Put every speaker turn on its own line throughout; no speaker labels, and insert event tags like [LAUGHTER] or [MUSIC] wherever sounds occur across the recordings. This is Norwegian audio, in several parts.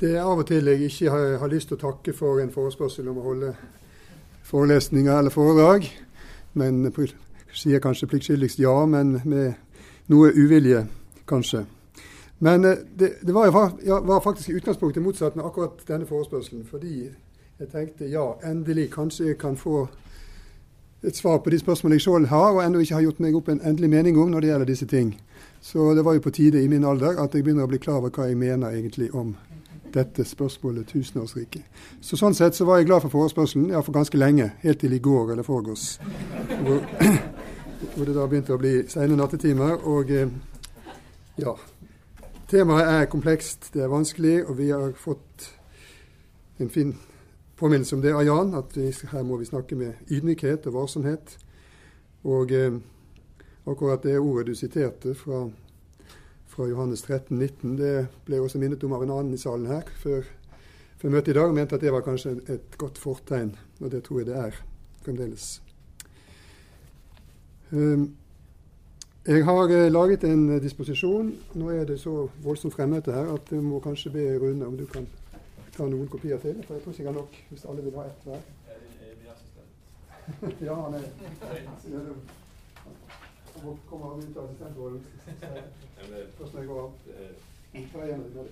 Det er av og til jeg ikke har, har lyst til å takke for en forespørsel om å holde forelesninger eller foredrag. Men jeg sier kanskje pliktskyldigst ja, men med noe uvilje, kanskje. Men eh, det, det var, jo, var, faktisk i utgangspunktet motsatt med akkurat denne forespørselen. Fordi jeg tenkte ja, endelig kanskje jeg kan få et svar på de spørsmålene jeg selv har, og ennå ikke har gjort meg opp en endelig mening om når det gjelder disse ting. Så det var jo på tide i min alder at jeg begynner å bli klar over hva jeg mener egentlig om dette spørsmålet tusenårsriket. Så sånn sett så var jeg glad for forespørselen, ja for ganske lenge, helt til i går eller foregårs. Hvor, [CLEARS THROAT] hvor det da begynte å bli sene nattetimer. Og eh, ja, Temaet er komplekst, det er vanskelig, og vi har fått en fin påminnelse om det av Jan, at vi, her må vi snakke med ydmykhet og varsomhet. Og eh, akkurat det ordet du siterte fra, fra Johannes 13, 19, det ble også minnet om av en annen i salen her før, før møtet i dag, og mente at det var kanskje et godt fortegn, og det tror jeg det er fremdeles. Um, jeg har eh, laget en eh, disposisjon. Nå er det så voldsomt fremmøte her at jeg må kanskje be Rune om du kan ta noen kopier til. For jeg tror ikke jeg har nok hvis alle vil ha ett hver. [LAUGHS] ja, han er Han kommer ut av assistentrollen først når jeg går av. Ta igjen det.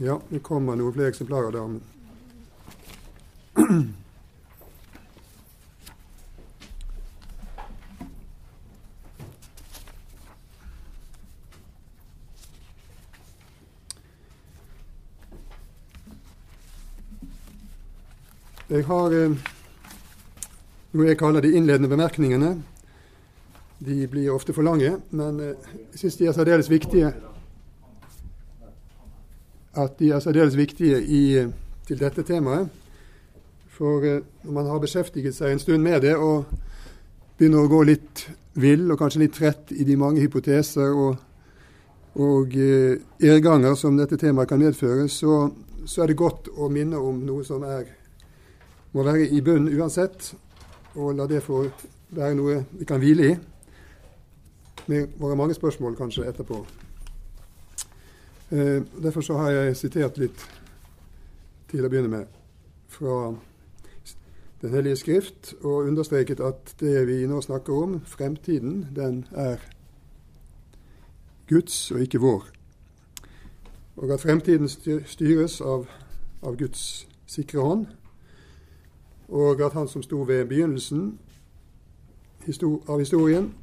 Ja, det kommer noen flere eksemplarer der. Men Jeg har eh, noe jeg kaller de innledende bemerkningene. De blir ofte for lange, men eh, jeg syns de er særdeles viktige at de er særdeles viktige i, til dette temaet. For eh, når man har beskjeftiget seg en stund med det og begynner å gå litt vill og kanskje litt trett i de mange hypoteser og, og eh, irrganger som dette temaet kan medføre, så, så, er det godt å minne om noe som er, må være i bunnen uansett, og la det få være noe vi kan hvile i. Med våre mange spørsmål kanskje etterpå. Eh, derfor så har jeg sitert litt til å begynne med fra Den hellige skrift, og understreket at det vi nå snakker om, fremtiden, den er Guds og ikke vår. Og at fremtiden styres av, av Guds sikre hånd, og at han som sto ved begynnelsen av historien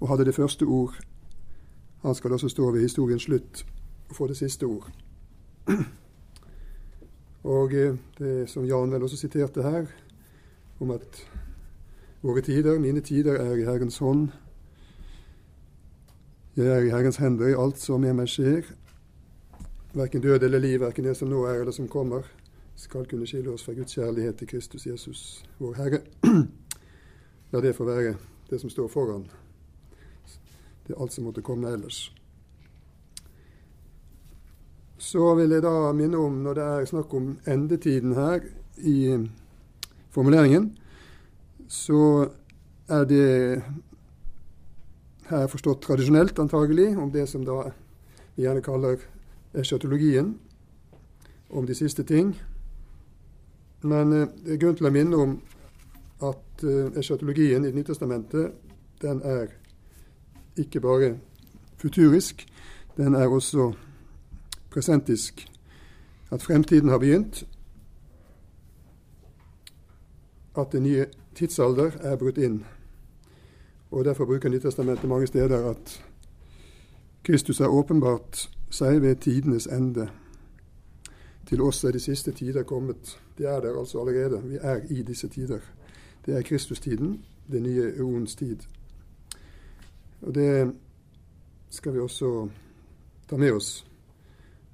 og hadde det første ord, han skal også stå ved historiens slutt å få det siste ord. Og eh, det som Jan vel også siterte her, om at våre tider, mine tider, er i Herrens hånd. Jeg er i Herrens hender i alt som med meg skjer. Verken død eller liv, verken det som nå er eller som kommer, skal kunne skille oss fra Guds kjærlighet til Kristus Jesus, vår Herre. [CLEARS THROAT] La det få være det som står foran. Det er alt som måtte komme ellers. Så vil jeg da minne om, når det er snakk om endetiden her i formuleringen, så er det her forstått tradisjonelt, antagelig, om det som da vi gjerne kaller eschatologien, om de siste ting. Men eh, det er grunn til å minne om at eh, eschatologien i Nytestamentet, den er ikke bare futurisk, den er også presentisk at fremtiden har begynt, at den nye tidsalder er brutt inn. Og Derfor bruker Nyttestamentet mange steder at Kristus er åpenbart seg ved tidenes ende. Til oss er de siste tider kommet. Det er der altså allerede. Vi er i disse tider. Det er Kristustiden, det nye eons tid. Og Det skal vi også ta med oss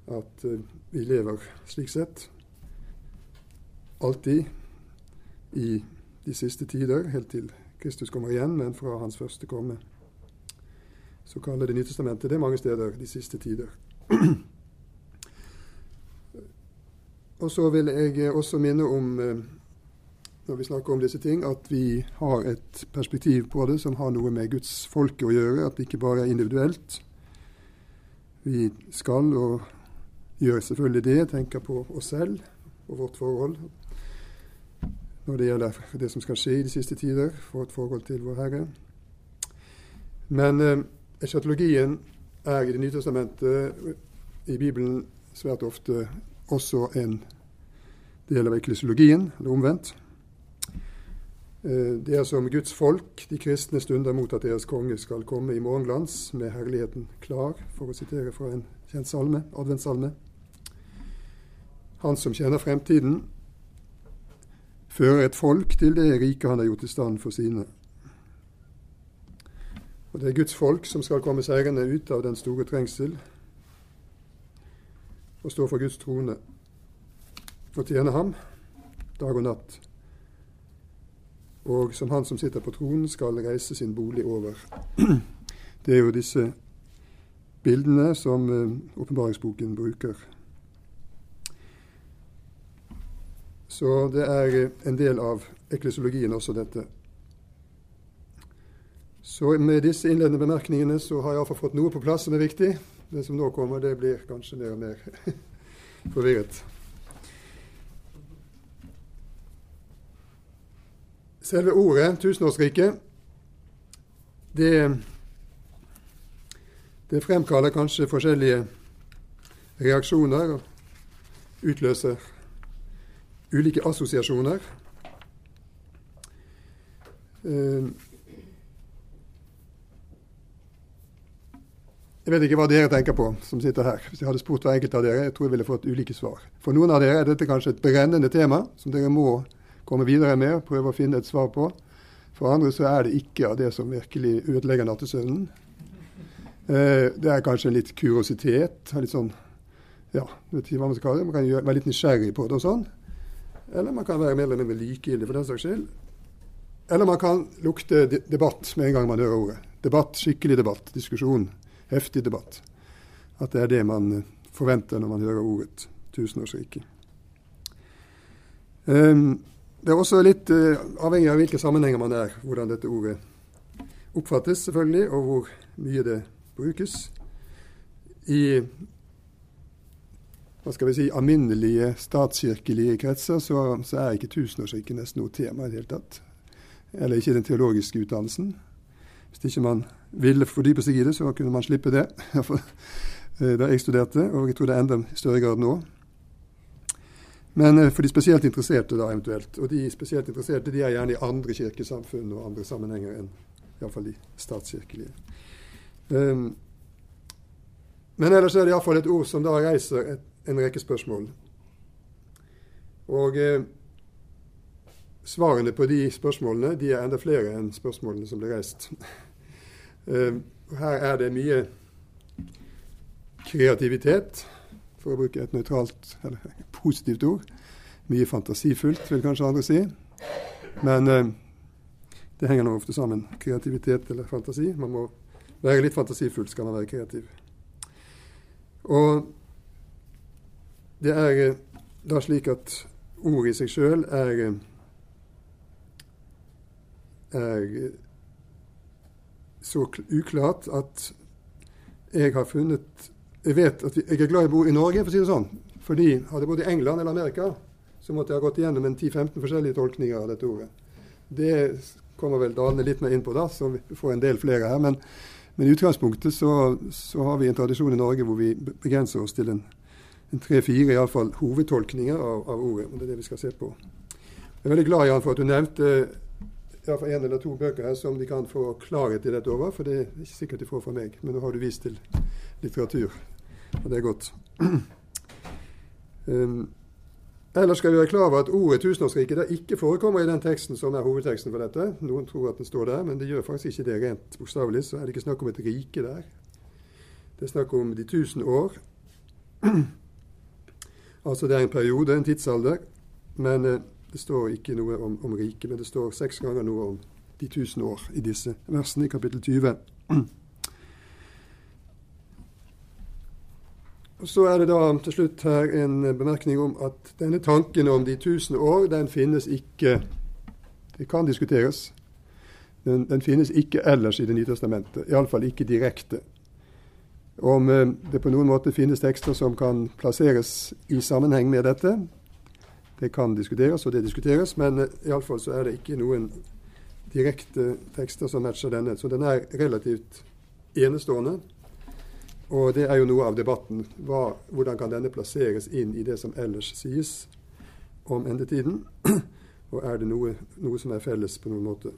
at eh, vi lever slik sett alltid i de siste tider, helt til Kristus kommer igjen, men fra hans første komme. Så kaller Det nye testamentet det mange steder de siste tider. [CLEARS THROAT] Og så vil jeg også minne om, eh, når vi snakker om disse ting, at vi har et perspektiv på det som har noe med Guds folke å gjøre. At det ikke bare er individuelt. Vi skal og gjør selvfølgelig det, tenker på oss selv og vårt forhold når det gjelder det som skal skje i de siste tider, et forhold til vår Herre. Men eh, eschatologien er i Det nye testamentet, i Bibelen, svært ofte også en del av eklesiologien, eller omvendt. Eh, det er som Guds folk, de kristne stunder mot at deres konge skal komme i morgenglans med herligheten klar, for å sitere fra en kjent salme, adventssalme. Han som kjenner fremtiden, fører et folk til det riket han har gjort i stand for sine. Og det er Guds folk som skal komme seirende ut av den store trengsel og stå for Guds trone og tjene ham dag og natt. Og som han som sitter på tronen, skal reise sin bolig over. [CLEARS THROAT] Det er jo disse bildene som eh, åpenbaringsboken bruker. Så det er en del av eklesiologien også, dette. Så med disse innledende bemerkningene så har jeg iallfall fått noe på plass som er viktig. Det som nå kommer, det blir kanskje mer og mer [LAUGHS] forvirret. Selve ordet 'tusenårsriket' det, det fremkaller kanskje forskjellige reaksjoner og utløser ulike assosiasjoner. Eh, jeg vet ikke hva dere tenker på som sitter her. Hvis jeg hadde spurt hver enkelt av dere, jeg tror jeg ville fått ulike svar. For noen av dere er dette kanskje et brennende tema som dere må komme videre med prøve å finne et svar på. For andre så er det ikke av det som virkelig ødelegger nattesøvnen. Eh, det er kanskje litt kuriositet. litt sånn, ja, vet ikke hva Man skal kalle det, man kan være litt nysgjerrig på det og sånn. Eller man kan være mer eller likegyldig for den saks skyld. Eller man kan lukte debatt med en gang man hører ordet. Debatt, skikkelig debatt, diskusjon, heftig debatt. At det er det man eh, forventer når man hører ordet tusenårsriket. Um, det er også litt uh, avhengig av hvilke sammenhenger man er, hvordan dette ordet oppfattes, selvfølgelig, og hvor mye det brukes. I hva skal vi si, alminnelige statskirkelige kretser, så, så er ikke tusenårsriket nesten noe tema i det hele tatt. Eller ikke den teologiske utdannelsen. Hvis ikke man ville fordype seg i det, så kunne man slippe det. [LAUGHS] Eh, da jeg studerte, og jeg tror det er enda større grad nå. Men eh, for de spesielt interesserte, da eventuelt. Og de spesielt interesserte de er gjerne i andre kirkesamfunn og andre sammenhenger enn iallfall de statskirkelige. Um, men ellers er det iallfall et ord som da reiser et en rekke spørsmål. Og eh, svarene på de spørsmålene de er enda flere enn spørsmålene som ble reist. [LAUGHS] eh, her er det mye kreativitet, for å bruke et nøytralt eller [LAUGHS] positivt ord. Mye fantasifullt, vil kanskje andre si. Men eh, det henger nå ofte sammen. Kreativitet eller fantasi. Man må være litt fantasifull skal man være kreativ. Og det er eh, da slik at ordet i seg sjøl er, eh, er eh, så uklart at jeg har funnet Jeg vet at jeg er glad i å bo i Norge, for å si det sånn. Fordi hadde jeg bodd i England eller Amerika, så måtte jeg ha gått igjennom en 10-15 forskjellige tolkninger av dette ordet. Det kommer vel dalende litt mer inn på, da, så vi får en del flere her. Men, men i utgangspunktet så, så, har vi en tradisjon i Norge hvor vi begrenser oss til en tre-fire iallfall hovedtolkninger av, av, ordet. og Det er det vi skal se på. Jeg er veldig glad Jan, for at du nevnte iallfall én eller to bøker her som de kan få klarhet i dette over, for det er ikke sikkert de får fra meg. Men nå har du vist til litteratur, og det er godt. [CLEARS THROAT] Um, Ellers skal vi være klar over at ordet 'tusenårsriket' ikke forekommer i den teksten som er hovedteksten for dette. Noen tror at den står der, men det gjør faktisk ikke det rent bokstavelig. Så er det ikke snakk om et rike der. Det er snakk om de tusen år. [CLEARS THROAT] altså det er en periode, en tidsalder. Men eh, det står ikke noe om, om riket. Men det står seks ganger noe om de tusen år i disse versene i kapittel 20. Og Så er det da til slutt her en bemerkning om at denne tanken om de tusen år, den finnes ikke Det kan diskuteres. Den, den finnes ikke ellers i Det nye testamentet. Iallfall ikke direkte. Om eh, det på noen måte finnes tekster som kan plasseres i sammenheng med dette, det kan diskuteres, og det diskuteres, men uh, iallfall så er det ikke noen direkte tekster som matcher denne. Så den er relativt enestående. Og det er jo noe av debatten. Hva, hvordan kan denne plasseres inn i det som ellers sies om endetiden? [CLEARS THROAT] Og er det noe, noe som er felles på noen måte?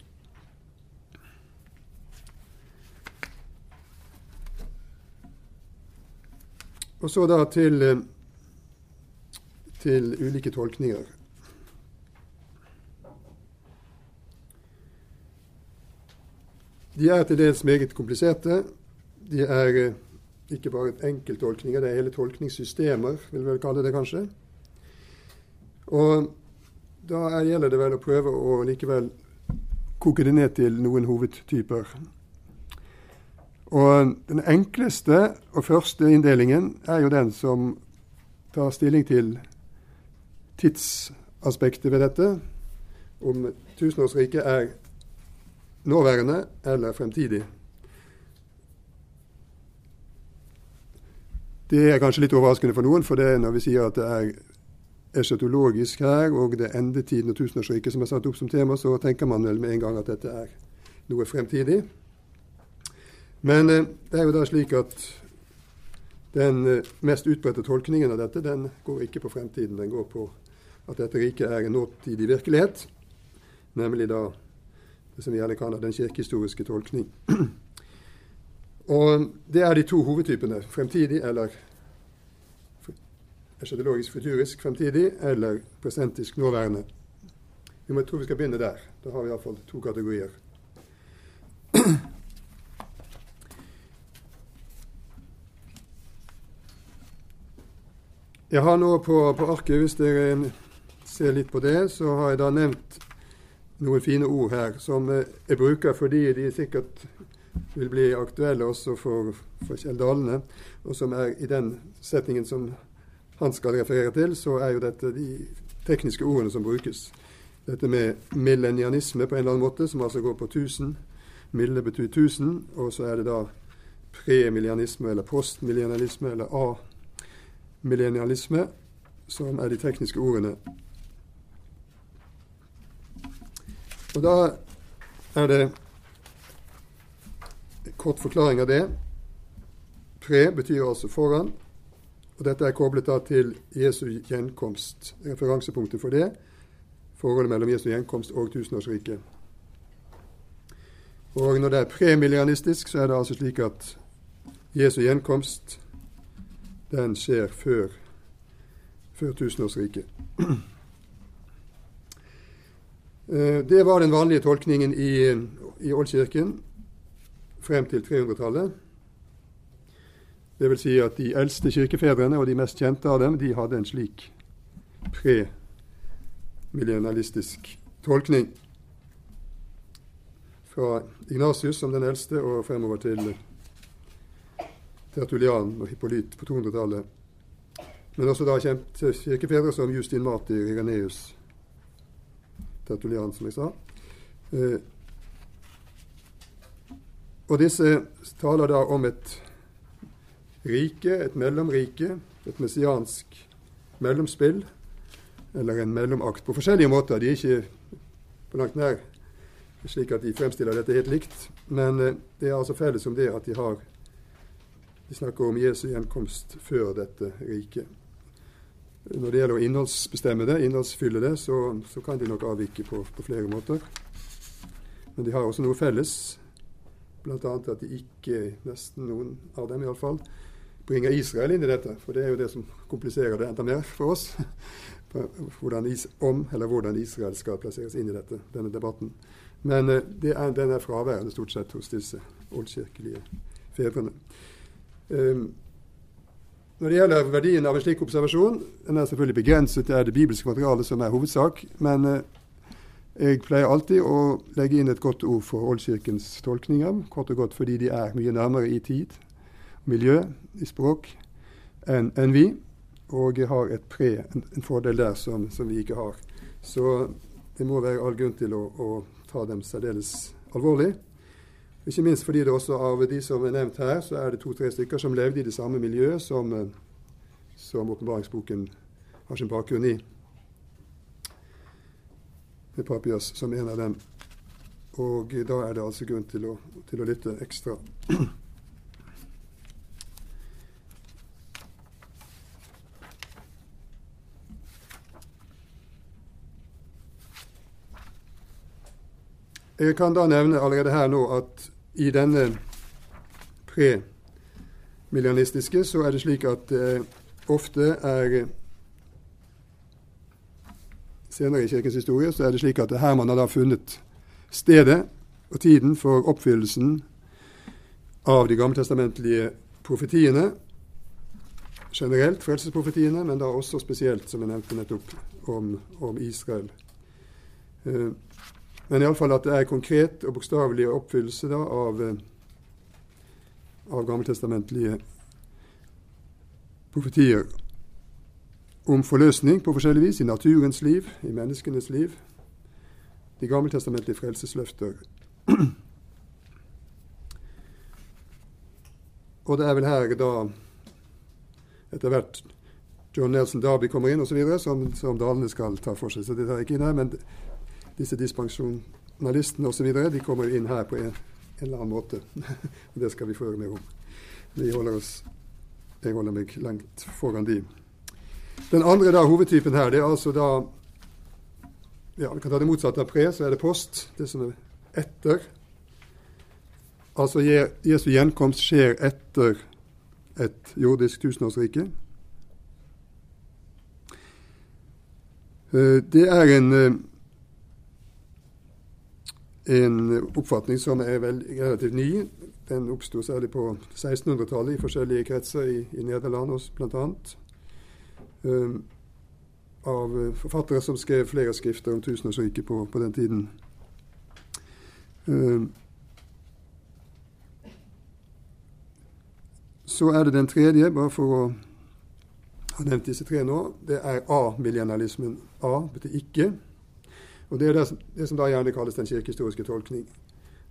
Og så da til, eh, til ulike tolkninger. De er til dels meget kompliserte. De er eh, ikke bare enkelttolkninger, det er hele tolkningssystemer, vil vi vel kalle det kanskje. Og da gjelder det vel å prøve å likevel koke det ned til noen hovedtyper. Og den enkleste og første inndelingen er jo den som tar stilling til tidsaspektet ved dette. Om tusenårsriket er nåværende eller fremtidig. Det er kanskje litt overraskende for noen, for det er når vi sier at det er eschatologisk her, og det er endetiden og tusenårsriket som er satt opp som tema, så tenker man vel med en gang at dette er noe fremtidig. Men eh, det er jo da slik at den eh, mest utbredte tolkningen av dette, den går ikke på fremtiden. Den går på at dette riket er en nåtidig virkelighet, nemlig da det som vi gjerne kaller den kirkehistoriske tolkning. [CLEARS THROAT] Og Det er de to hovedtypene. Fremtidig eller eschatologisk futurisk fremtidig eller presentisk nåværende. Vi må tro vi skal begynne der. Da har vi iallfall to kategorier. [CLEARS THROAT] Jeg har nå på, på arket, hvis dere ser litt på det, så har jeg da nevnt noen fine ord her som jeg bruker fordi de sikkert vil bli aktuelle også for, for Kjell Dalene, og som er i den setningen som han skal referere til, så er jo dette de tekniske ordene som brukes. Dette med millennianisme på en eller annen måte, som altså går på 1000. Mille betyr 1000, og så er det da premillianisme eller postmillianisme eller amillennialisme, som er de tekniske ordene. Og da er det en Kort forklaring av det. Pre betyr altså foran. Og dette er koblet da til Jesu gjenkomst. Referansepunktet for det forholdet mellom Jesu gjenkomst og tusenårsriket. Og når det er premillianistisk, så er det altså slik at Jesu gjenkomst den skjer før, før tusenårsriket. [CLEARS THROAT] Eh, det var den vanlige tolkningen i, i Oldkirken frem til 300-tallet. Det vil si at de eldste kirkefedrene og de mest kjente av dem de hadde en slik premillenalistisk tolkning. Fra Ignatius som den eldste og fremover til Tertulian og Hippolyt på 200-tallet. Men også da kjente kirkefedre som Justin Martyr, Reganeus, Tertulian, som jeg sa. Eh, og disse taler da om et rike, et mellomrike, et messiansk mellomspill, eller en mellomakt, på forskjellige måter. De er ikke på langt nær slik at de fremstiller dette helt likt, men eh, det er altså felles om det at de har De snakker om Jesu gjenkomst før dette riket. Når det gjelder å innholdsbestemme det, innholdsfylle det, så, så kan de nok avvike på, på flere måter. Men de har også noe felles. Bl.a. at de ikke, nesten noen av dem iallfall, bringer Israel inn i dette. For det er jo det som kompliserer det enda mer for oss. [LAUGHS] Hvordan, om eller hvordan Israel skal plasseres inn i dette, denne debatten. Men det er, den er fraværende stort sett hos disse oldkirkelige fedrene. Um, når det gjelder verdien av en slik observasjon, den er selvfølgelig begrenset til det bibelske materialet som er hovedsak, men uh, jeg pleier alltid å legge inn et godt ord for Oldkirkens tolkninger, kort og godt fordi de er mye nærmere i tid, miljø, i språk, enn en vi. Og har et pre, en, en fordel der som, som, vi ikke har. Så det må være all grunn til å, å ta dem særdeles alvorlig. Ikke minst fordi det også av de som er nevnt her, så er det to-tre stykker som levde i det samme miljøet som, eh, som åpenbaringsboken har sin bakgrunn i. Med Papias som en av dem. Og da er det altså grunn til å, til å lytte ekstra. [CLEARS THROAT] Jeg kan da nevne allerede her nå at i denne premillianistiske så er det slik at det eh, ofte er Senere i Kirkens historie så er det slik at her man har da funnet stedet og tiden for oppfyllelsen av de gammeltestamentlige profetiene. Generelt frelsesprofetiene, men da også spesielt, som jeg nevnte nettopp, om, om Israel. Uh, men iallfall at det er konkret og bokstavelig oppfyllelse da, av, eh, av gammeltestamentlige profetier om forløsning på forskjellig vis i naturens liv, i menneskenes liv. De gammeltestamentlige frelsesløfter. [CLEARS THROAT] Og det er vel her da etter hvert John Nelson Darby kommer inn osv., som, som dalene skal ta for seg. Så det tar jeg ikke inn her. men disse dispensjonalistene osv. de kommer inn her på en, en eller annen måte. [LAUGHS] det skal vi få høre mer om. Vi holder oss, jeg holder meg langt foran de. Den andre da, hovedtypen her, det er altså da ja, Vi kan ta det motsatte av pre, så er det post. Det som er etter. Altså Jesu gjenkomst skjer etter et jordisk tusenårsrike. Eh, det er en eh, en oppfatning som er vel relativt ny. Den oppsto særlig på 1600-tallet i forskjellige kretser i, i Nederland bl.a. Um, av forfattere som skrev flere skrifter om tusenårsriket på, på den tiden. Um, så er det den tredje, bare for å ha nevnt disse tre nå. Det er A-millennialismen. A betyr ikke. Og Det er det, det som da gjerne kalles den kirkehistoriske tolkning.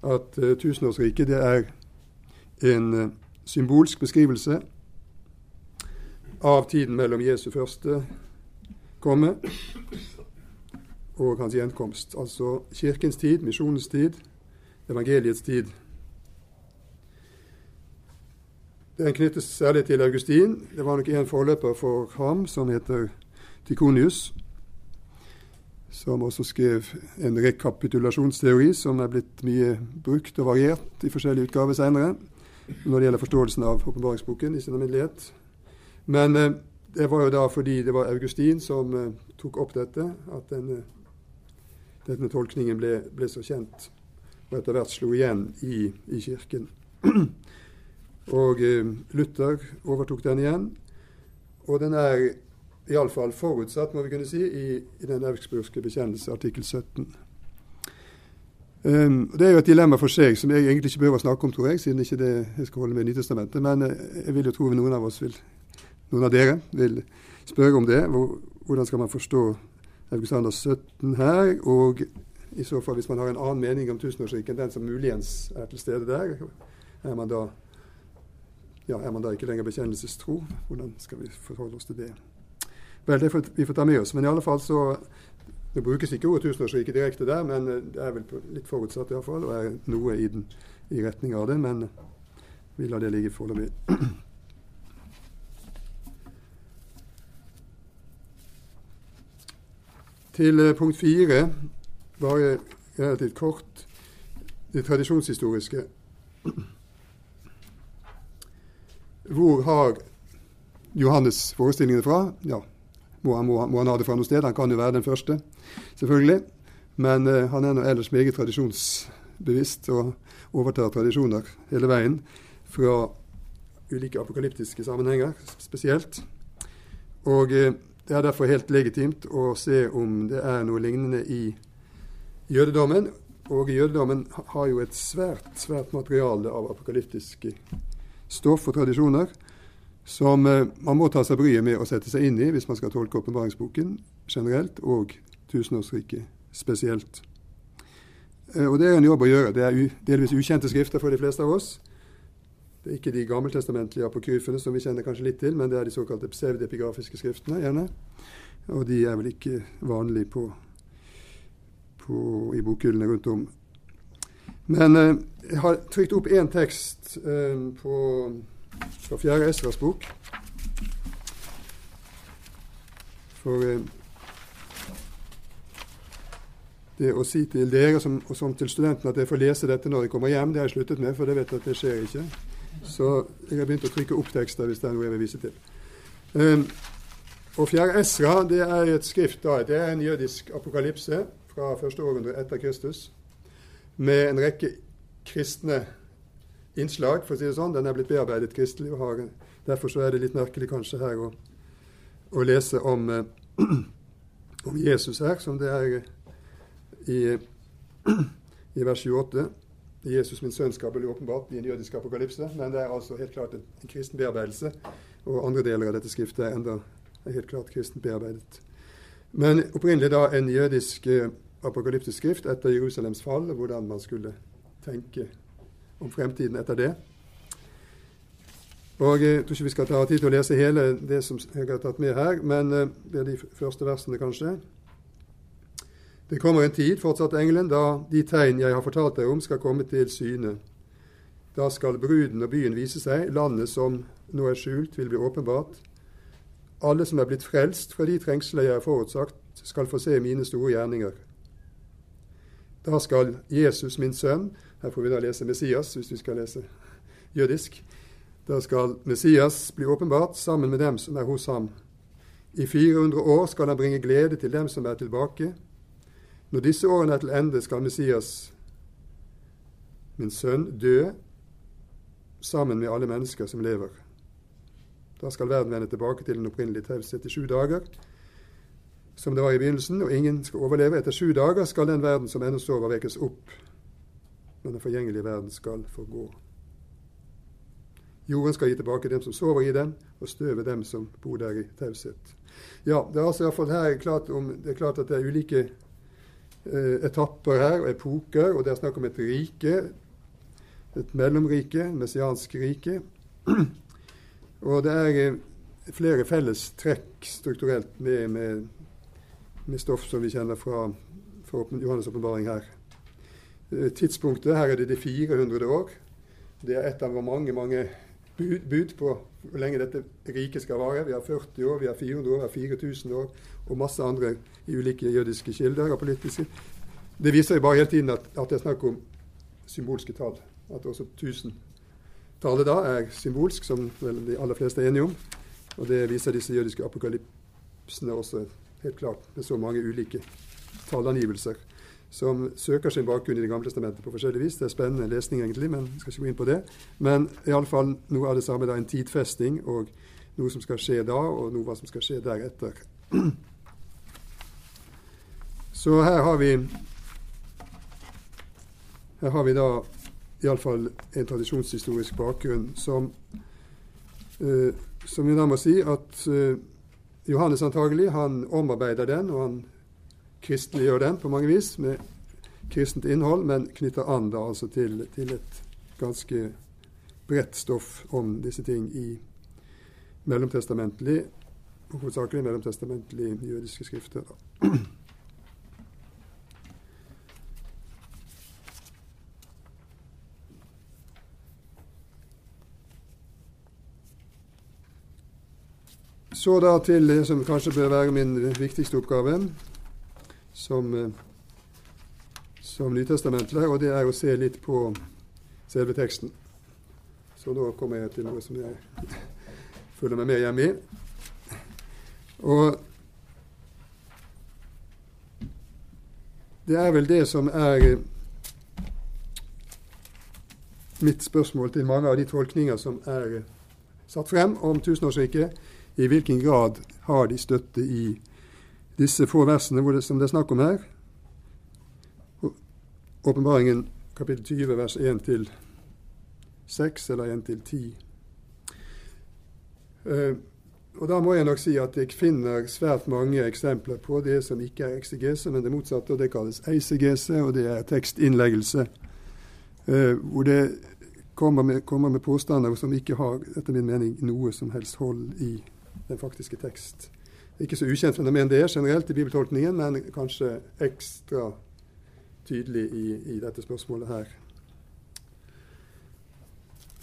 At uh, tusenårsriket det er en uh, symbolsk beskrivelse av tiden mellom Jesu første komme og hans gjenkomst. Altså kirkens tid, misjonens tid, evangeliets tid. Den knyttes særlig til Augustin. Det var nok en forløper for ham som heter Tikonius som også skrev en rekapitulasjonsteori som er blitt mye brukt og variert i forskjellige utgaver senere når det gjelder forståelsen av åpenbaringsboken i sin alminnelighet. Men eh, det var jo da fordi det var Augustin som eh, tok opp dette, at denne, denne tolkningen ble, ble, så kjent og etter hvert slo igjen i, i Kirken. [CLEARS THROAT] og eh, Luther overtok den igjen, og den er iallfall forutsatt, må vi kunne si, i, i den augsburgske bekjennelse, artikkel 17. Um, det er jo et dilemma for seg som jeg egentlig ikke behøver å snakke om, tror jeg, siden ikke det jeg skal holde med Nytestamentet. Men uh, jeg vil jo tro noen av oss vil, noen av dere vil spørre om det. Hvor, hvordan skal man forstå Augustander 17 her? Og i så fall, hvis man har en annen mening om tusenårsriket enn den som muligens er til stede der, er man da, ja, er man da ikke lenger bekjennelsestro? Hvordan skal vi forholde oss til det? Vel, det får vi får ta med oss. Men i alle fall så Det brukes ikke ordet tusenårsriket direkte der, men eh, det er vel litt forutsatt iallfall, og er noe i, den, i retning av det. Men vi lar det ligge foreløpig. [CLEARS THROAT] Til eh, punkt fire, bare relativt kort, det tradisjonshistoriske. [CLEARS THROAT] Hvor har Johannes forestillingene fra? Ja, må han, må, må han, ha det fra noe sted. Han kan jo være den første, selvfølgelig. Men eh, han er nå ellers meget tradisjonsbevisst og overtar tradisjoner hele veien. Fra ulike apokalyptiske sammenhenger spesielt. Og eh, det er derfor helt legitimt å se om det er noe lignende i jødedommen. Og jødedommen har jo et svært, svært materiale av apokalyptiske stoff og tradisjoner som eh, man må ta seg bryet med å sette seg inn i hvis man skal tolke åpenbaringsboken generelt og tusenårsriket spesielt. Eh, og Det er en jobb å gjøre. Det er delvis ukjente skrifter for de fleste av oss. Det er ikke de gammeltestamentlige apokryfene som vi kjenner kanskje litt til, men det er de såkalte pseudepigrafiske skriftene. gjerne. Og de er vel ikke vanlige på, på, i bokhyllene rundt om. Men eh, jeg har trykt opp én tekst eh, på, fra fjerde Esras bok. For eh, det å si til dere som, og som til studentene at jeg får lese dette når jeg kommer hjem, det har jeg sluttet med, for det vet jeg at det skjer ikke. Så jeg har begynt å trykke opp tekster hvis det er noe jeg vil vise til. Um, og Fjerde Esra det er et skrift da, det er en jødisk apokalypse fra første århundre etter Kristus med en rekke kristne innslag, for å si det sånn. Den er blitt bearbeidet kristelig. og har, Derfor så er det litt merkelig kanskje her å, å lese om, eh, [CLEARS THROAT] om, Jesus her, som det er i, [CLEARS THROAT] i vers 28. Jesus min sønn skal bli åpenbart i en jødisk apokalypse. Men det er altså helt klart en, en kristen bearbeidelse. Og andre deler av dette skriftet er enda er helt klart kristent bearbeidet. Men opprinnelig da en jødisk eh, apokalyptisk skrift etter Jerusalems fall, hvordan man skulle tenke om fremtiden etter det. Og Jeg tror ikke vi skal ta tid til å lese hele det som jeg har tatt med her, men eh, det er de første versene, kanskje. Det kommer en tid, fortsatte engelen, da de tegn jeg har fortalt deg om, skal komme til syne. Da skal bruden og byen vise seg, landet som nå er skjult, vil bli åpenbart. Alle som er blitt frelst fra de trengsler jeg har forutsagt, skal få se mine store gjerninger. Da skal Jesus, min sønn Her får vi da lese Messias, hvis vi skal lese jødisk. Da skal Messias bli åpenbart sammen med dem som er hos ham. I 400 år skal han bringe glede til dem som er tilbake når disse årene er til ende, skal Messias, min sønn, dø sammen med alle mennesker som lever. Da skal verden vende tilbake til den opprinnelige taushet i sju dager, som det var i begynnelsen, og ingen skal overleve. Etter sju dager skal den verden som ennå sover, vekkes opp, men den forgjengelige verden skal forgå. Jorden skal gi tilbake dem som sover i den, og støvet dem som bor der i taushet. Ja, det er altså i hvert fall her klart, om, det er klart at det er ulike Eh, etapper her, og epoker, og det er snakk om et rike, et mellomrike, messiansk rike. [CLEARS THROAT] og det er eh, flere felles trekk strukturelt med, med, med, stoff som vi kjenner fra, fra Johannes' åpenbaring her. Eh, tidspunktet her er det de 400 år. Det er et av mange, mange bud, bud på hvor lenge dette riket skal vare. Vi har 40 år, vi har 400 år, vi har 4000 år og masse andre i ulike jødiske kilder og politiske. Det viser jo bare hele tiden at, at det er snakk om symbolske tall. At også 1000-tallet da er symbolsk, som vel de aller fleste er enige om. Og det viser disse jødiske apokalypsene også helt klart, med så mange ulike tallangivelser som søker sin bakgrunn i Det gamle testamentet på forskjellig vis. Det er spennende lesning, egentlig, men jeg skal ikke gå inn på det. Men iallfall noe av det samme, da, en tidfesting og noe som skal skje da, og noe som skal skje deretter. [CLEARS THROAT] Så her har vi her har vi da iallfall en tradisjonshistorisk bakgrunn som, uh, som vi da må si at uh, Johannes antagelig han omarbeider den, og han kristeliggjør den på mange vis med kristent innhold, men knytter an da altså til, til et ganske bredt stoff om disse ting i mellomtestamentlig, hovedsakelig mellomtestamentlig jødiske skrifter. Så da til det som kanskje bør være min viktigste oppgave, som, eh, som Nytestamentet, og det er å se litt på selve teksten. Så nå kommer jeg til noe som jeg [LAUGHS] føler meg mer hjemme i. Og det er vel det som er eh, mitt spørsmål til mange av de tolkninger som er satt frem om tusenårsriket, i hvilken grad har de støtte i disse få versene det, som det er snakk om her? Åpenbaringen kapittel 20 vers 1 til 6 eller 1 til 10. Uh, og Da må jeg nok si at jeg finner svært mange eksempler på det som ikke er eksegese, men det motsatte, og det kalles eisegese, og det er tekstinnleggelse. Uh, hvor det kommer med, kommer med, påstander som ikke har, etter min mening, noe som helst hold i den faktiske tekst. Ikke så ukjent fenomen det er generelt i bibeltolkningen, men kanskje ekstra tydelig i, i dette spørsmålet her.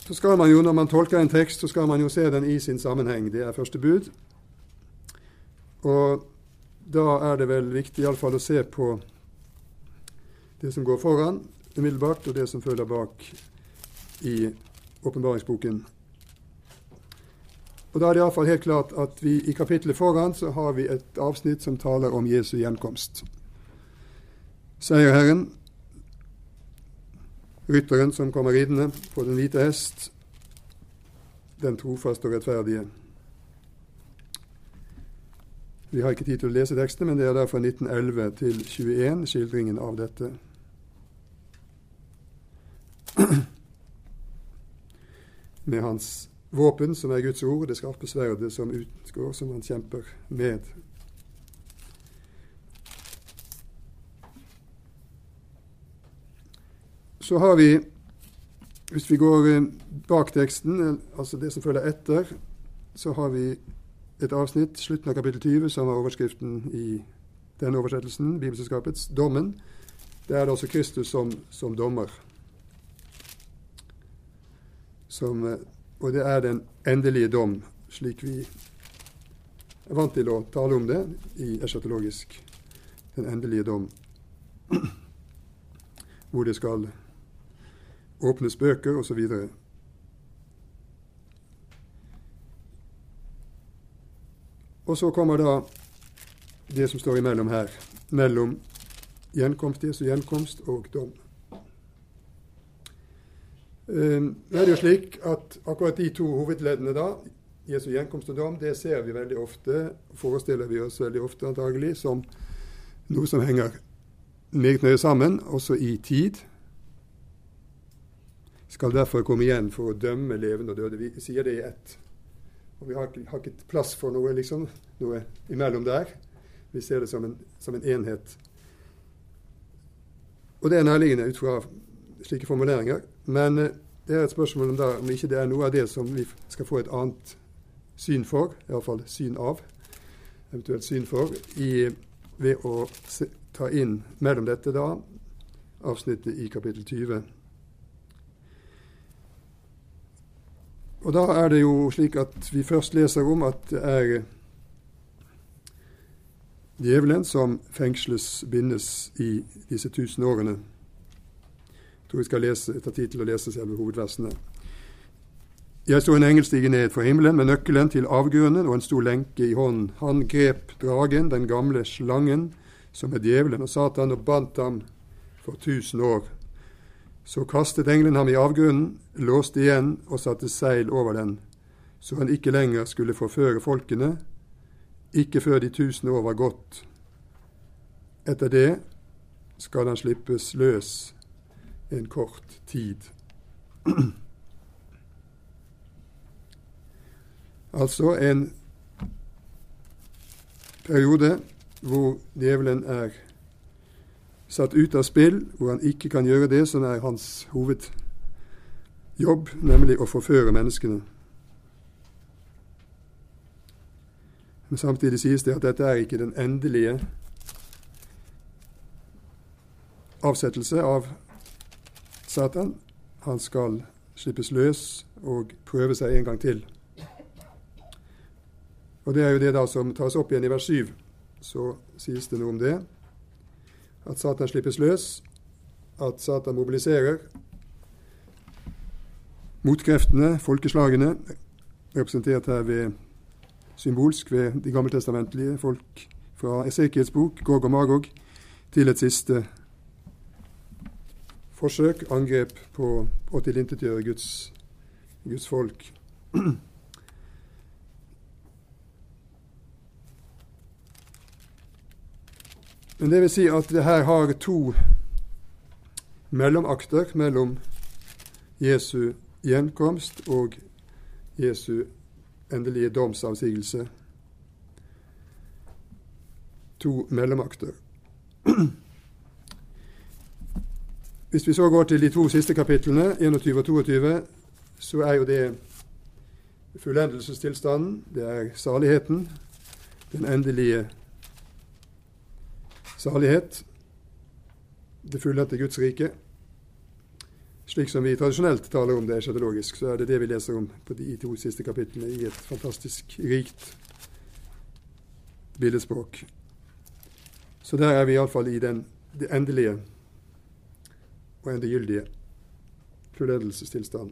Så skal man jo, Når man tolker en tekst, så skal man jo se den i sin sammenheng. Det er første bud. Og da er det vel viktig iallfall å se på det som går foran umiddelbart, og det som følger bak i åpenbaringsboken. Og Da er det iallfall helt klart at vi i kapittelet foran så har vi et avsnitt som taler om Jesu gjenkomst. Seierherren Rytteren som kommer ridende på den hvite hest, den trofaste og rettferdige. Vi har ikke tid til å lese tekstene, men det er der fra 1911 til 21, skildringen av dette. [CLEARS THROAT] Med hans våpen, som er Guds ord, det skarpe sverdet som utgår, som han kjemper med. Så har vi, hvis vi går eh, bak teksten, eh, altså det som følger etter, så har vi et avsnitt, slutten av kapittel 20, som er overskriften i denne oversettelsen, Bibelselskapets 'Dommen'. Det er det også Kristus som, som dommer. Som, eh, og det er den endelige dom, slik vi er vant til å tale om det i eschatologisk. Den endelige dom. [CLEARS THROAT] Hvor det skal åpnes bøker osv. Og, så kommer da det som står imellom her, mellom gjenkomst, Jesu gjenkomst og dom. Um, det er jo slik at akkurat de to hovedleddene da, Jesu gjenkomst og dom, det ser vi veldig ofte, forestiller vi oss veldig ofte antagelig, som noe som henger meget nøye sammen, også i tid skal derfor komme igjen for å dømme levende og døde. Vi sier det i ett. Og vi har, har ikke plass for noe, liksom, noe imellom der. Vi ser det som en, som en enhet. Og det er nærliggende ut fra slike formuleringer. Men eh, det er et spørsmål om, der, om ikke det er noe av det som vi skal få et annet syn for, iallfall syn av, eventuelt syn for, i, ved å se, ta inn mellom dette da avsnittet i kapittel 20. Og da er det jo slik at vi først leser om at det er djevelen som fengsles, bindes i disse tusen årene. Jeg tror vi skal lese, ta tid til å lese selve hovedversene. Jeg så en engel stige ned fra himmelen med nøkkelen til avgrunnen og en stor lenke i hånden. Han grep dragen, den gamle slangen, som er djevelen og Satan, og bandt ham for tusen år. Så kastet engelen ham i avgrunnen, låste igjen og satte seil over den, så han ikke lenger skulle forføre folkene, ikke før de tusen år var gått. Etter det skal han slippes løs en kort tid. altså en periode hvor djevelen er satt ut av spill, hvor han ikke kan gjøre det som er hans hovedjobb, nemlig å forføre menneskene. Men samtidig sies det at dette er ikke den endelige avsettelse av Satan. Han skal slippes løs og prøve seg en gang til. Og Det er jo det da som tas opp igjen i vers 7. Så sies det noe om det at Satan slippes løs, at Satan mobiliserer motkreftene, folkeslagene, representert her ved symbolsk ved de gammeltestamentlige folk fra Esekiels bok, Gog og Magog, til et siste forsøk, angrep på å tilintetgjøre Guds, Guds folk. Men det vil si at det her har to mellomakter mellom Jesu gjenkomst og Jesu endelige domsavsigelse. To mellomakter. Hvis vi så går til de to siste kapitlene, 21 og 22, så er jo det fullendelsestilstanden, det er saligheten, den endelige salighet, det fullendte Guds rike. Slik som vi tradisjonelt taler om det eschatologisk, så er det det vi leser om på de to siste kapitlene i et fantastisk rikt billedspråk. Så der er vi iallfall i den, det endelige og endegyldige fullendelsestilstand.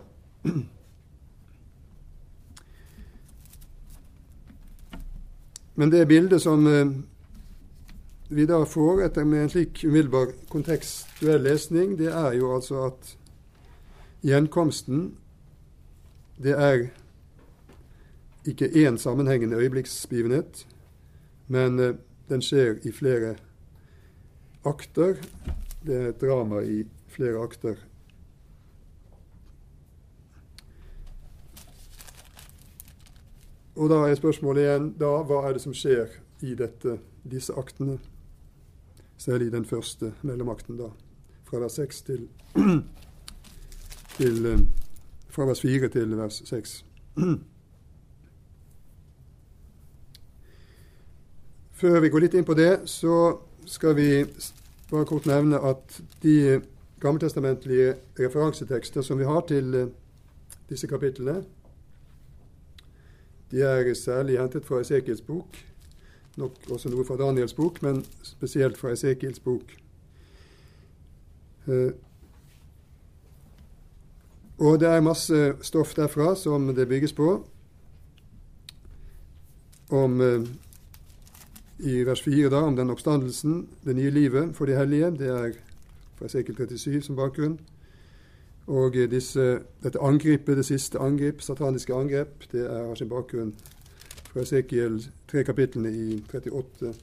Men det bildet som eh, vi da får etter med en slik umiddelbar kontekstuell lesning, det er jo altså at gjenkomsten det er ikke én sammenhengende øyeblikksbegivenhet, men eh, den skjer i flere akter. Det er et drama i flere akter. Og da er spørsmålet igjen da, hva er det som skjer i dette, disse aktene? Særlig den første mellomakten, da. Fra vers 6 til, [CLEARS THROAT] til eh, Fra vers 4 til vers 6. [CLEARS THROAT] Før vi går litt inn på det, så skal vi bare kort nevne at de gammeltestamentlige referansetekster som vi har til eh, disse kapitlene, de er særlig hentet fra Esekiels bok, nok også noe fra Daniels bok, men spesielt fra Esekiels bok. Eh, og det er masse stoff derfra som det bygges på. Om eh, i vers 4 da, om den oppstandelsen, det nye livet for de hellige. Det er fra Esekiel 37 som bakgrunn. Og disse, dette angrepet, det siste angrep, sataniske angrep, det er, har sin bakgrunn fra Esekiel tre kapitlene i 38,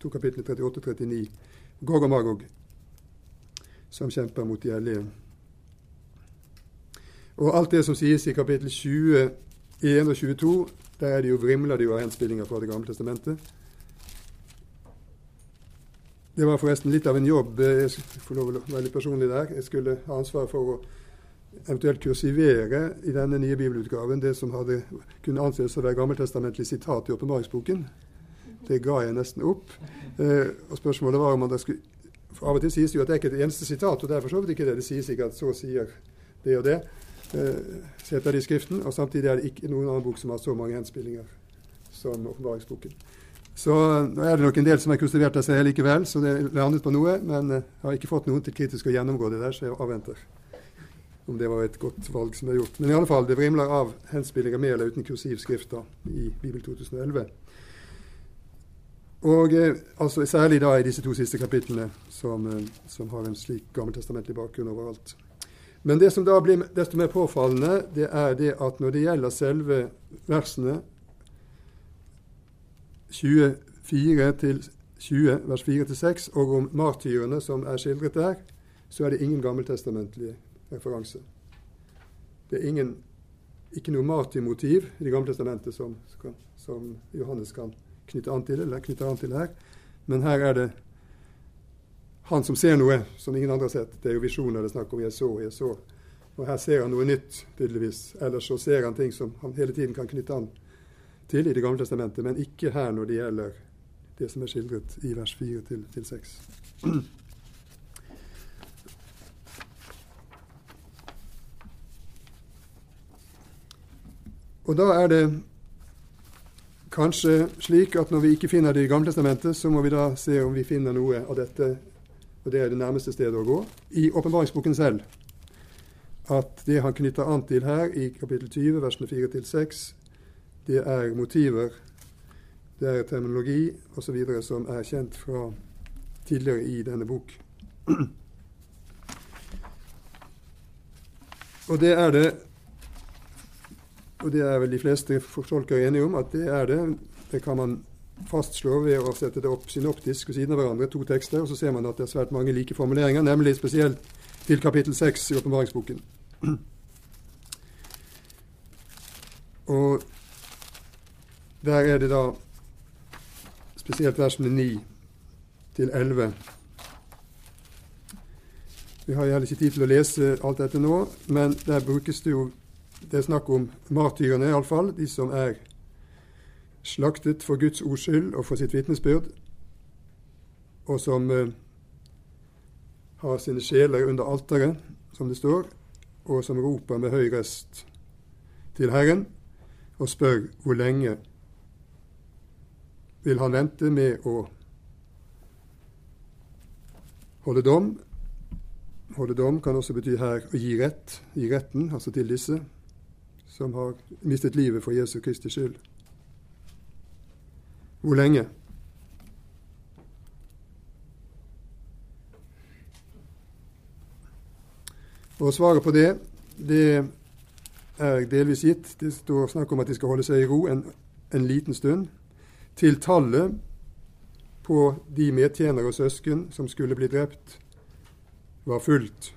to kapitlene 38-39. Gog og Magog, som kjemper mot de hellige. Og alt det som sies i kapittel 21 og 22, der er det jo vrimler det jo av henspillinger fra Det gamle testamentet. Det var forresten litt av en jobb. Jeg får lov å være litt personlig der. Jeg skulle ha ansvar for å eventuelt kursivere i denne nye bibelutgaven det som hadde kunne anses å være gammeltestamentlig sitat i åpenbaringsboken. Det ga jeg nesten opp. Eh, og spørsmålet var om man da skulle for Av og til sies jo at det er ikke et eneste sitat, og det er for så vidt ikke det. Det sies ikke at så sier det og det, eh, heter det i Skriften. Og samtidig er det ikke noen annen bok som har så mange henspillinger som åpenbaringsboken. Så nå er det nok en del som har konstruert av seg likevel, så det landet på noe. Men jeg har ikke fått noen til kritisk å gjennomgå det der, så jeg avventer om det var et godt valg som er gjort. Men i alle fall, det vrimler av henspillinger med eller uten kursiv skrift i Bibel 2011. Og eh, altså Særlig da i disse to siste kapitlene, som, eh, som har en slik gammeltestamentlig bakgrunn overalt. Men det som da blir desto mer påfallende, det er det at når det gjelder selve versene 24 til 20, vers 4-6, og om martyrene som er skildret der, så er det ingen gammeltestamentlig referanse. Det er ingen, ikke noe martyrmotiv i Det gamle testamentet som, som, Johannes kan knytte an til, eller knytte an til her. Men her er det han som ser noe som ingen andre har sett. Det er jo visjoner det er snakk om. Jeg så, jeg så. Og her ser han noe nytt, tydeligvis. Ellers så ser han ting som han hele tiden kan knytte an til i Det gamle testamentet, men ikke her når det gjelder det som er skildret i vers 4 til, til 6. Og da er det kanskje slik at når vi ikke finner det i Gamletestamentet, så må vi da se om vi finner noe av dette, og det er det nærmeste stedet å gå, i åpenbaringsboken selv. At det han knytter an til her i kapittel 20, versene 4-6, det er motiver, det er terminologi osv. som er kjent fra tidligere i denne bok. Og det er det Og det er vel de fleste fortolkere enige om at det er det. Det kan man fastslå ved å sette det opp synoptisk ved siden av hverandre, to tekster, og så ser man at det er svært mange like formuleringer, nemlig spesielt til kapittel 6 i åpenbaringsboken. [CLEARS THROAT] Og der er det da spesielt versene 9 til 11. Vi har heller ikke tid til å lese alt dette nå, men der brukes det jo Det er snakk om martyrene, iallfall, de som er slaktet for Guds ords skyld og for sitt vitnesbyrd, og som eh, har sine sjeler under alteret, som det står, og som roper med høy røst til Herren og spør hvor lenge vil han vente med å holde dom. Holde dom kan også bety her å gi rett, gi retten, altså til disse som har mistet livet for Jesu Kristi skyld. Hvor lenge? Og Svaret på det det er delvis gitt. Det står snakk om at de skal holde seg i ro en, en liten stund. Til tallet på de medtjenere og søsken som skulle bli drept, var fullt.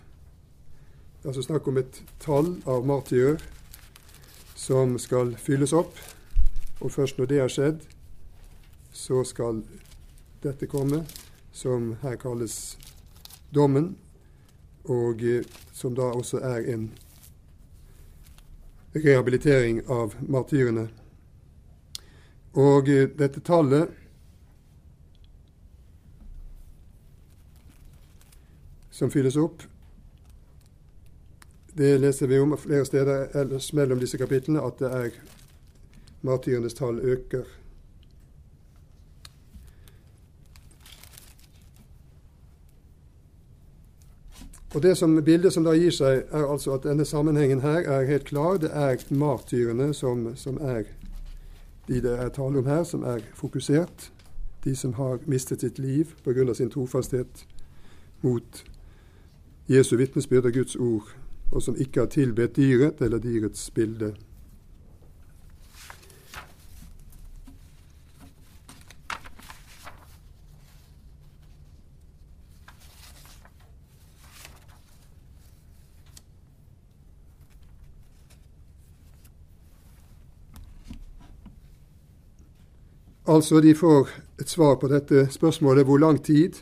Det er altså snakk om et tall av martyrer som skal fylles opp. Og først når det har skjedd, så skal dette komme, som her kalles dommen, og eh, som da også er en rehabilitering av martyrene. Og eh, dette tallet som fylles opp, det leser vi om flere steder ellers mellom disse kapitlene, at det er martyrenes tall øker. Og det som, Bildet som da gir seg, er altså at denne sammenhengen her er helt klar. Det er martyrene som, som er de det er tale om her, som er fokusert. De som har mistet sitt liv pga. sin trofasthet mot Jesu vitnesbyrd og Guds ord, og som ikke har tilbedt dyret eller dyrets bilde. Altså, de får et svar på dette spørsmålet hvor lang tid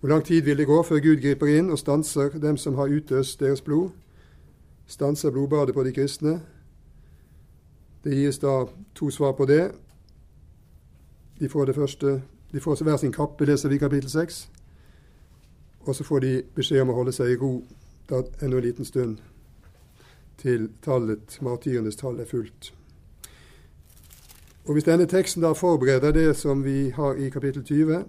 hvor lang tid vil det gå før Gud griper inn og stanser dem som har utøst deres blod? Stanser blodbadet på de kristne? Det gis da to svar på det. De får det første De får hver sin kappe, leser vi kapittel 6. Og så får de beskjed om å holde seg i ro da enda en liten stund til tallet, martyrenes tall er fullt. Og Hvis denne teksten da forbereder det som vi har i kapittel 20,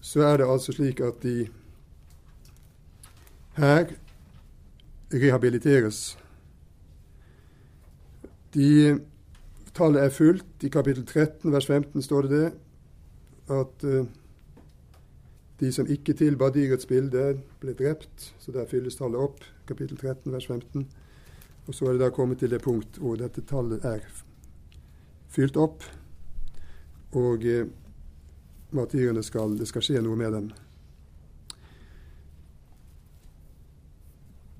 så er det altså slik at de her rehabiliteres. De, tallet er fullt. I kapittel 13 vers 15 står det det at uh, de som ikke tilba dyrets bilde, ble drept. Så der fylles tallet opp. Kapittel 13 vers 15. Og så er det da kommet til det punkt hvor dette tallet er fylt opp, og eh, martyrene skal, det skal skje noe med dem.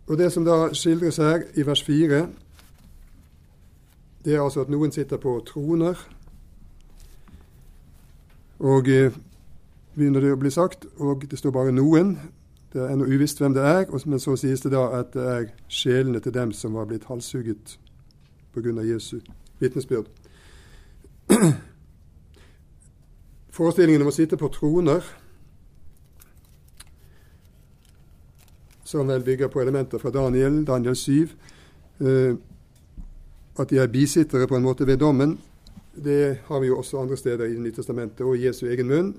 Og Det som da skildres her i vers 4, det er altså at noen sitter på troner. Og eh, begynner det å bli sagt, og det står bare 'noen'. Det er ennå uvisst hvem det er, men så sies det da at det er sjelene til dem som var blitt halshugget pga. Jesu vitnesbyrd. [CLEARS THROAT] Forestillingen om å sitte på troner, som vel bygger på elementer fra Daniel, Daniel 7, eh, at de er bisittere på en måte ved dommen, det har vi jo også andre steder i Det nye testamentet og i Jesu egen munn,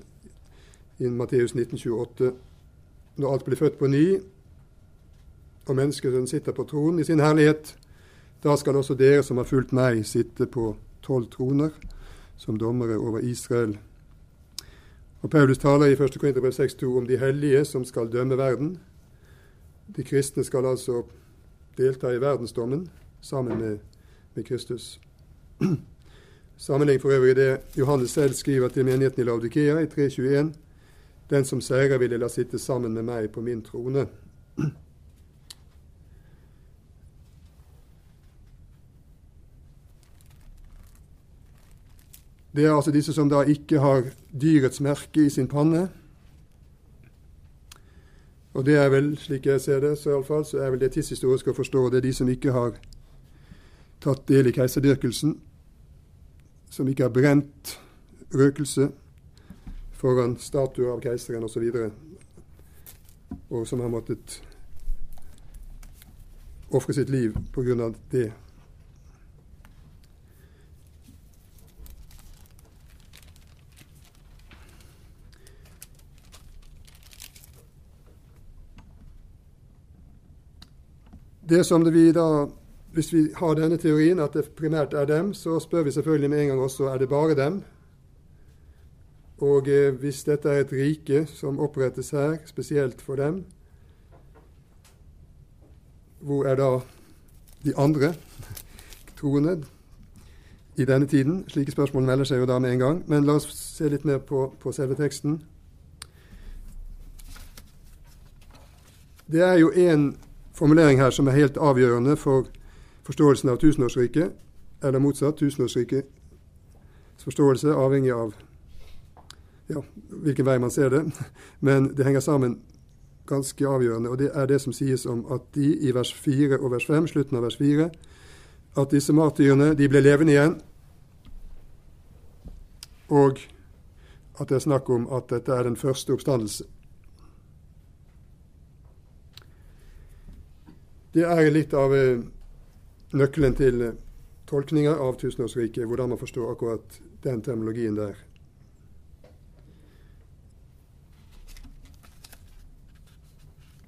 i Matteus 1928 når alt blir født på ny, og menneskesønnen sitter på tronen i sin herlighet, da skal også dere som har fulgt meg, sitte på tolv troner som dommere over Israel. Og Paulus taler i 1. Korinterbrev 6,2 om de hellige som skal dømme verden. De kristne skal altså delta i verdensdommen sammen med, med Kristus. [CLEARS THROAT] Sammenlign for øvrig det Johannes selv skriver til menigheten i Laudikea i 3.21. Den som seirer, vil jeg la sitte sammen med meg på min trone. Det er altså disse som da ikke har dyrets merke i sin panne. Og det er vel, slik jeg ser det, så fall, så er vel det tidshistorisk å forstå. Det er de som ikke har tatt del i keiserdyrkelsen, som ikke har brent røkelse foran statuer av keiseren osv., og, og som har måttet ofre sitt liv av det. Det som det vi da, Hvis vi har denne teorien, at det primært er dem, så spør vi selvfølgelig med en gang også er det bare dem. Og eh, hvis dette er et rike som opprettes her spesielt for dem, hvor er da de andre [LAUGHS] troende i denne tiden? Slike spørsmål melder seg jo da med en gang. Men la oss se litt mer på, på selve teksten. Det er jo en formulering her som er helt avgjørende for forståelsen av tusenårsriket, eller motsatt, tusenårsrikets forståelse, avhengig av ja, hvilken vei man ser det. Men det henger sammen ganske avgjørende, og det er det som sies om at de i vers 4 og vers 5, slutten av vers 4, at disse martyrene de ble levende igjen, og at det er snakk om at dette er den første oppstandelse. Det er litt av eh, nøkkelen til tolkninger tolkninga av tusenårsriket, hvordan man forstår akkurat den terminologien der.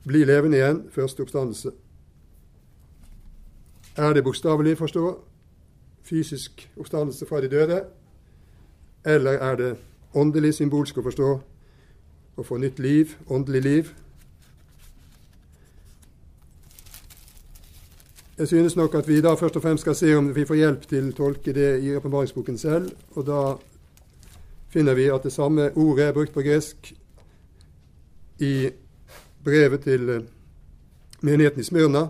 Bli levende igjen, første oppstandelse. Er det bokstavelig forstå, fysisk oppstandelse fra de døde, eller er det åndelig symbolsk å forstå, å få nytt liv, åndelig liv? Jeg synes nok at vi da først og fremst skal se om vi får hjelp til å tolke det i åpenbaringsboken selv. Og da finner vi at det samme ordet er brukt på gresk i brevet til eh, menigheten i Smyrna,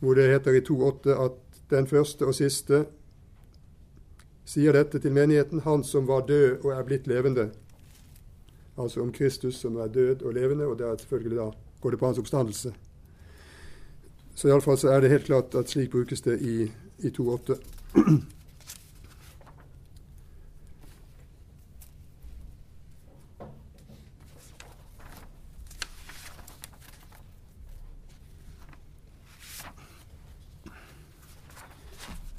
hvor det heter i 2.8 at den første og siste sier dette til menigheten, han som var død og er blitt levende. Altså om Kristus som er død og levende, og det er selvfølgelig da går det på hans oppstandelse. Så iallfall så er det helt klart at slik brukes det i, i 2.8. [CLEARS THROAT]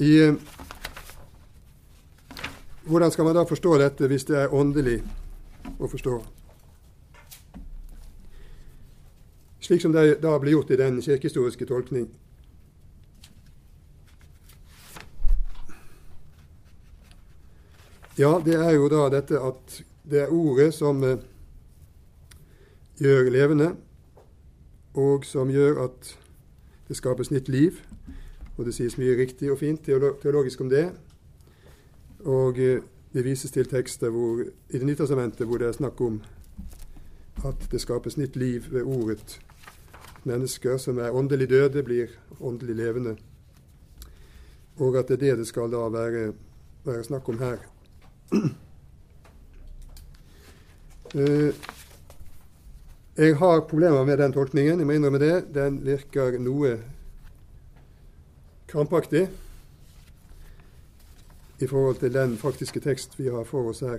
I, eh, hvordan skal man da forstå dette hvis det er åndelig å forstå? slik som det da blir gjort i den kirkehistoriske tolkning. Ja, det er jo da dette at det er ordet som eh, gjør levende, og som gjør at det skapes nytt liv. Og det sies mye riktig og fint teologisk om det. Og eh, det vises til tekster hvor, i Det nye testamentet hvor det er snakk om at det skapes nytt liv ved ordet mennesker som er åndelig døde, blir åndelig levende. Og at det er det det skal da være, være snakk om her. Uh, [CLEARS THROAT] jeg har problemer med den tolkningen, jeg må innrømme det. Den virker noe krampaktig i forhold til den faktiske tekst vi har for oss her.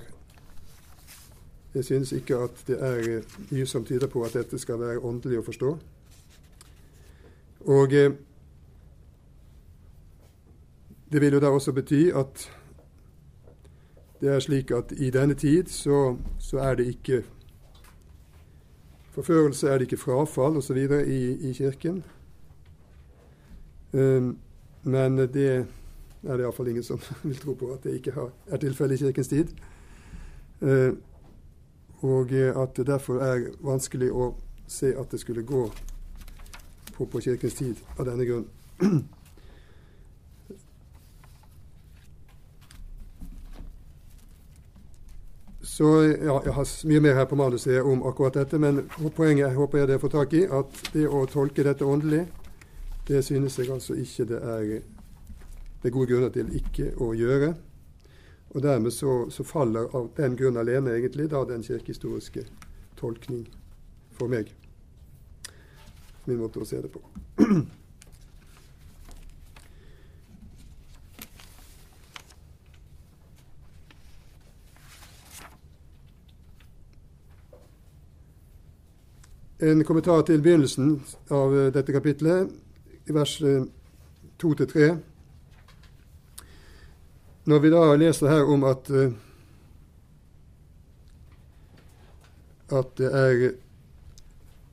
Jeg synes ikke at det er mye som tyder på at dette skal være åndelig å forstå. Og eh, det vil jo da også bety at det er slik at i denne tid så, så er det ikke forførelse, er det ikke frafall osv. I, i Kirken. Um, men eh, det er det iallfall ingen som [LAUGHS] vil tro på at det ikke har, er tilfellet i kirkens tid. Eh, og eh, at det derfor er vanskelig å se at det skulle gå på, på kirkens tid av denne grunn. [CLEARS THROAT] Så ja, Jeg har mye mer her på manuset om akkurat dette, men poenget håper jeg dere får tak i, at det å tolke dette åndelig det synes jeg altså ikke det er, det er gode grunner til ikke å gjøre. Og dermed så, så, faller av den grunn alene egentlig da den kirkehistoriske tolkning for meg. Min måte å se det på. En kommentar til begynnelsen av dette kapitlet, i vers 2-3. Når vi da leser her om at uh, at det er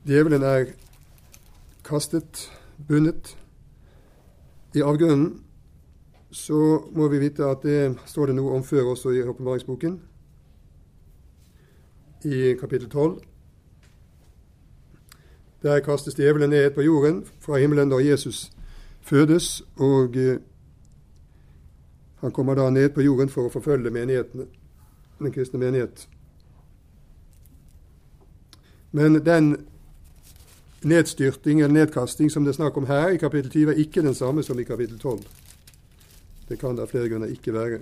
djevelen er kastet, bundet, i avgrunnen, så må vi vite at det står det noe om før også i åpenbaringsboken, i kapittel 12. Der kastes djevelen ned på jorden fra himmelen når Jesus fødes, og uh, han kommer da ned på jorden for å forfølge menighetene, den kristne menighet. Men den nedstyrting eller nedkasting som det er snakk om her i kapittel 20, er ikke den samme som i kapittel 12. Det kan det av flere grunner ikke være.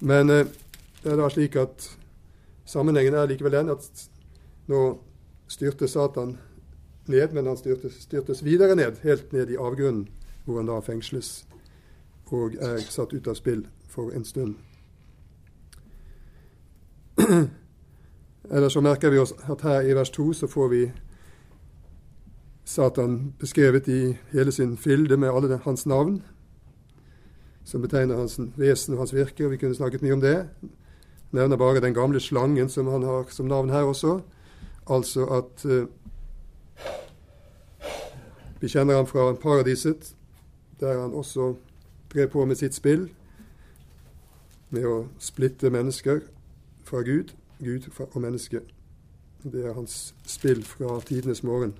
Men eh, det er da slik at sammenhengen er likevel den at nå styrte Satan ned, men han styrtes, styrtes videre ned, helt ned i avgrunnen, hvor han da fengsles og er satt ut av spill for en stund. Eller så merker vi oss at her i vers 2 så får vi Satan beskrevet i hele sin fylde med alle hans navn, som betegner hans vesen og hans virke, og vi kunne snakket mye om det. Nevner bare den gamle slangen som han har som navn her også. Altså at uh, vi kjenner ham fra paradiset, der han også drev på med sitt spill, med å splitte mennesker fra Gud, Gud og menneske. Det er hans spill fra tidenes morgen.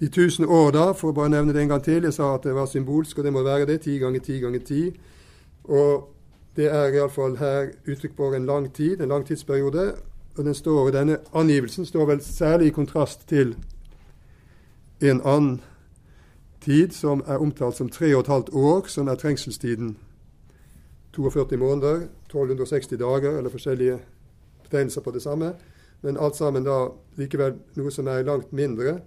De tusen år da, for å bare nevne det en gang til, jeg sa at det var symbolsk, og det må være det, ti ganger ti ganger ti. Og det er iallfall her uttrykk for en lang tid, en lang tidsperiode. Og den står, denne angivelsen står vel særlig i kontrast til en annen tid som er omtalt som tre og et halvt år, som er trengselstiden. 42 måneder, 1260 dager, eller forskjellige betegnelser på det samme. Men alt sammen da likevel noe som er langt mindre.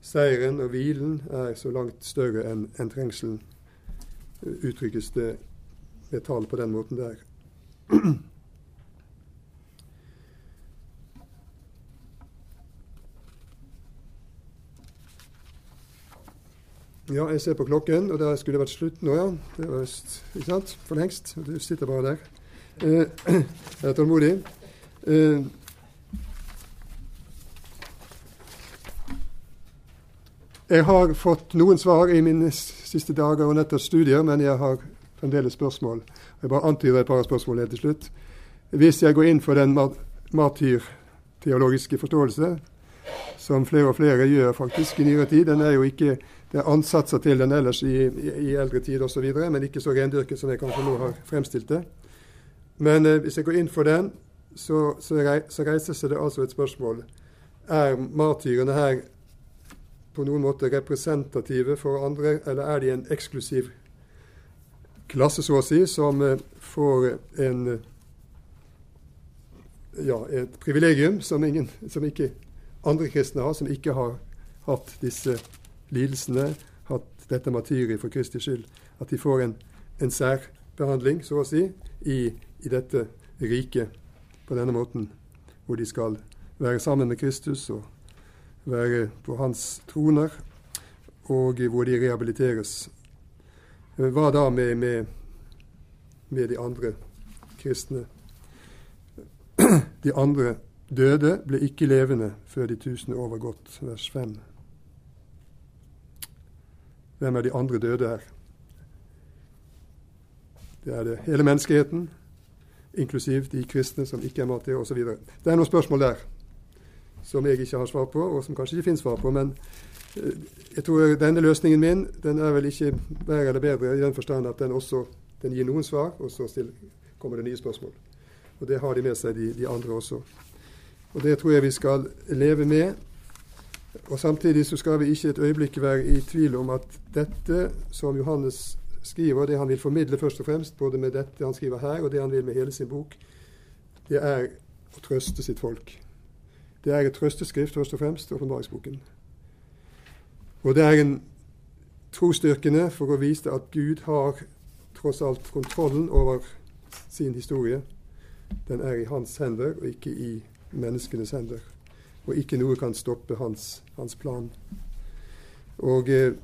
Seieren og hvilen er så langt større enn en trengselen, uttrykkes det med tall på den måten der. [CLEARS THROAT] Ja, jeg ser på klokken, og det skulle vært slutt nå, ja. Det var ikke sant? For lengst. Du sitter bare der. Eh, [CLEARS THROAT] jeg er tålmodig. Eh, jeg har fått noen svar i mine siste dager og netters studier, men jeg har fremdeles spørsmål. Jeg bare antyder et par spørsmål helt til slutt. Hvis jeg går inn for den martyrteologiske forståelse, som flere og flere gjør faktisk i nyere tid, den er jo ikke det er ansatser til den ellers i, i, i eldre tid osv., men ikke så rendyrket som jeg kanskje nå har fremstilt det. Men eh, hvis jeg går inn for den, så, så, rei, så, reiser seg det altså et spørsmål. Er martyrene her på noen måte representative for andre, eller er de en eksklusiv klasse, så å si, som eh, får en ja, et privilegium som, ingen, som ikke andre kristne har, som ikke har hatt disse lidelsene, hatt dette martyriet for Kristi skyld, at de får en, en særbehandling, så å si, i, i dette riket på denne måten, hvor de skal være sammen med Kristus og være på hans troner, og hvor de rehabiliteres. Hva da med, med, med de andre kristne? [CLEARS THROAT] De andre døde ble ikke levende før de tusen år var gått, vers 5. Hvem er de andre døde her? Det er det hele menneskeheten, inklusiv de kristne som ikke er martyrer osv. Det er noen spørsmål der som jeg ikke har svar på, og som kanskje ikke finnes svar på. Men Jeg tror denne løsningen min den er vel ikke verre eller bedre i den forstand at den også den gir noen svar, og så kommer det nye spørsmål. Og Det har de med seg, de, de andre også. Og Det tror jeg vi skal leve med. Og Samtidig så skal vi ikke et øyeblikk være i tvil om at dette som Johannes skriver, det han vil formidle først og fremst, både med dette han skriver her, og det han vil med hele sin bok, det er å trøste sitt folk. Det er et trøsteskrift, først og fremst, åpenbaringsboken. Og det er en trosstyrkende for å vise at Gud har tross alt kontrollen over sin historie. Den er i hans hender, og ikke i menneskenes hender. Og ikke noe kan stoppe hans, hans plan. Og eh,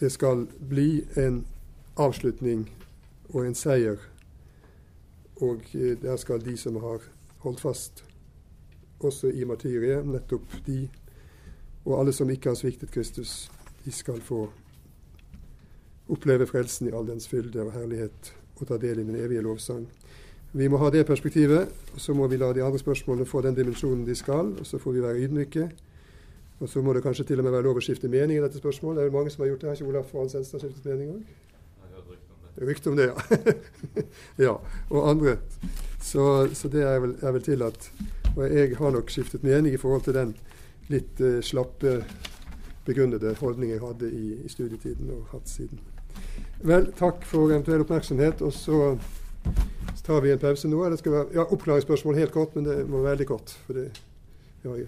det skal bli en avslutning og en seier. Og eh, der skal de som har holdt fast, også i martyriet, nettopp de, og alle som ikke har sviktet Kristus, de skal få oppleve frelsen i all dens fylde og herlighet og ta del i den evige lovsang. Vi må ha det perspektivet, og så må vi la de andre spørsmålene få den dimensjonen de skal, og så får vi være ydmyke. Og så må det kanskje til og med være lov å skifte mening i dette spørsmålet. Det er vel mange som har gjort det. Har ikke Olaf Hans Enstad skiftet mening òg? Rykte om det, ja. [LAUGHS] ja. Og andre. Så, så det er vel, er vel, tillatt. Og jeg har nok skiftet mening i forhold til den litt uh, slappe, begrunnede holdningen jeg hadde i, i, studietiden og hatt siden. Vel, takk for eventuell oppmerksomhet. Og så tar vi en pause nå. Eller skal være, ja, oppklaringsspørsmål helt kort, men det må være veldig kort. for det ja,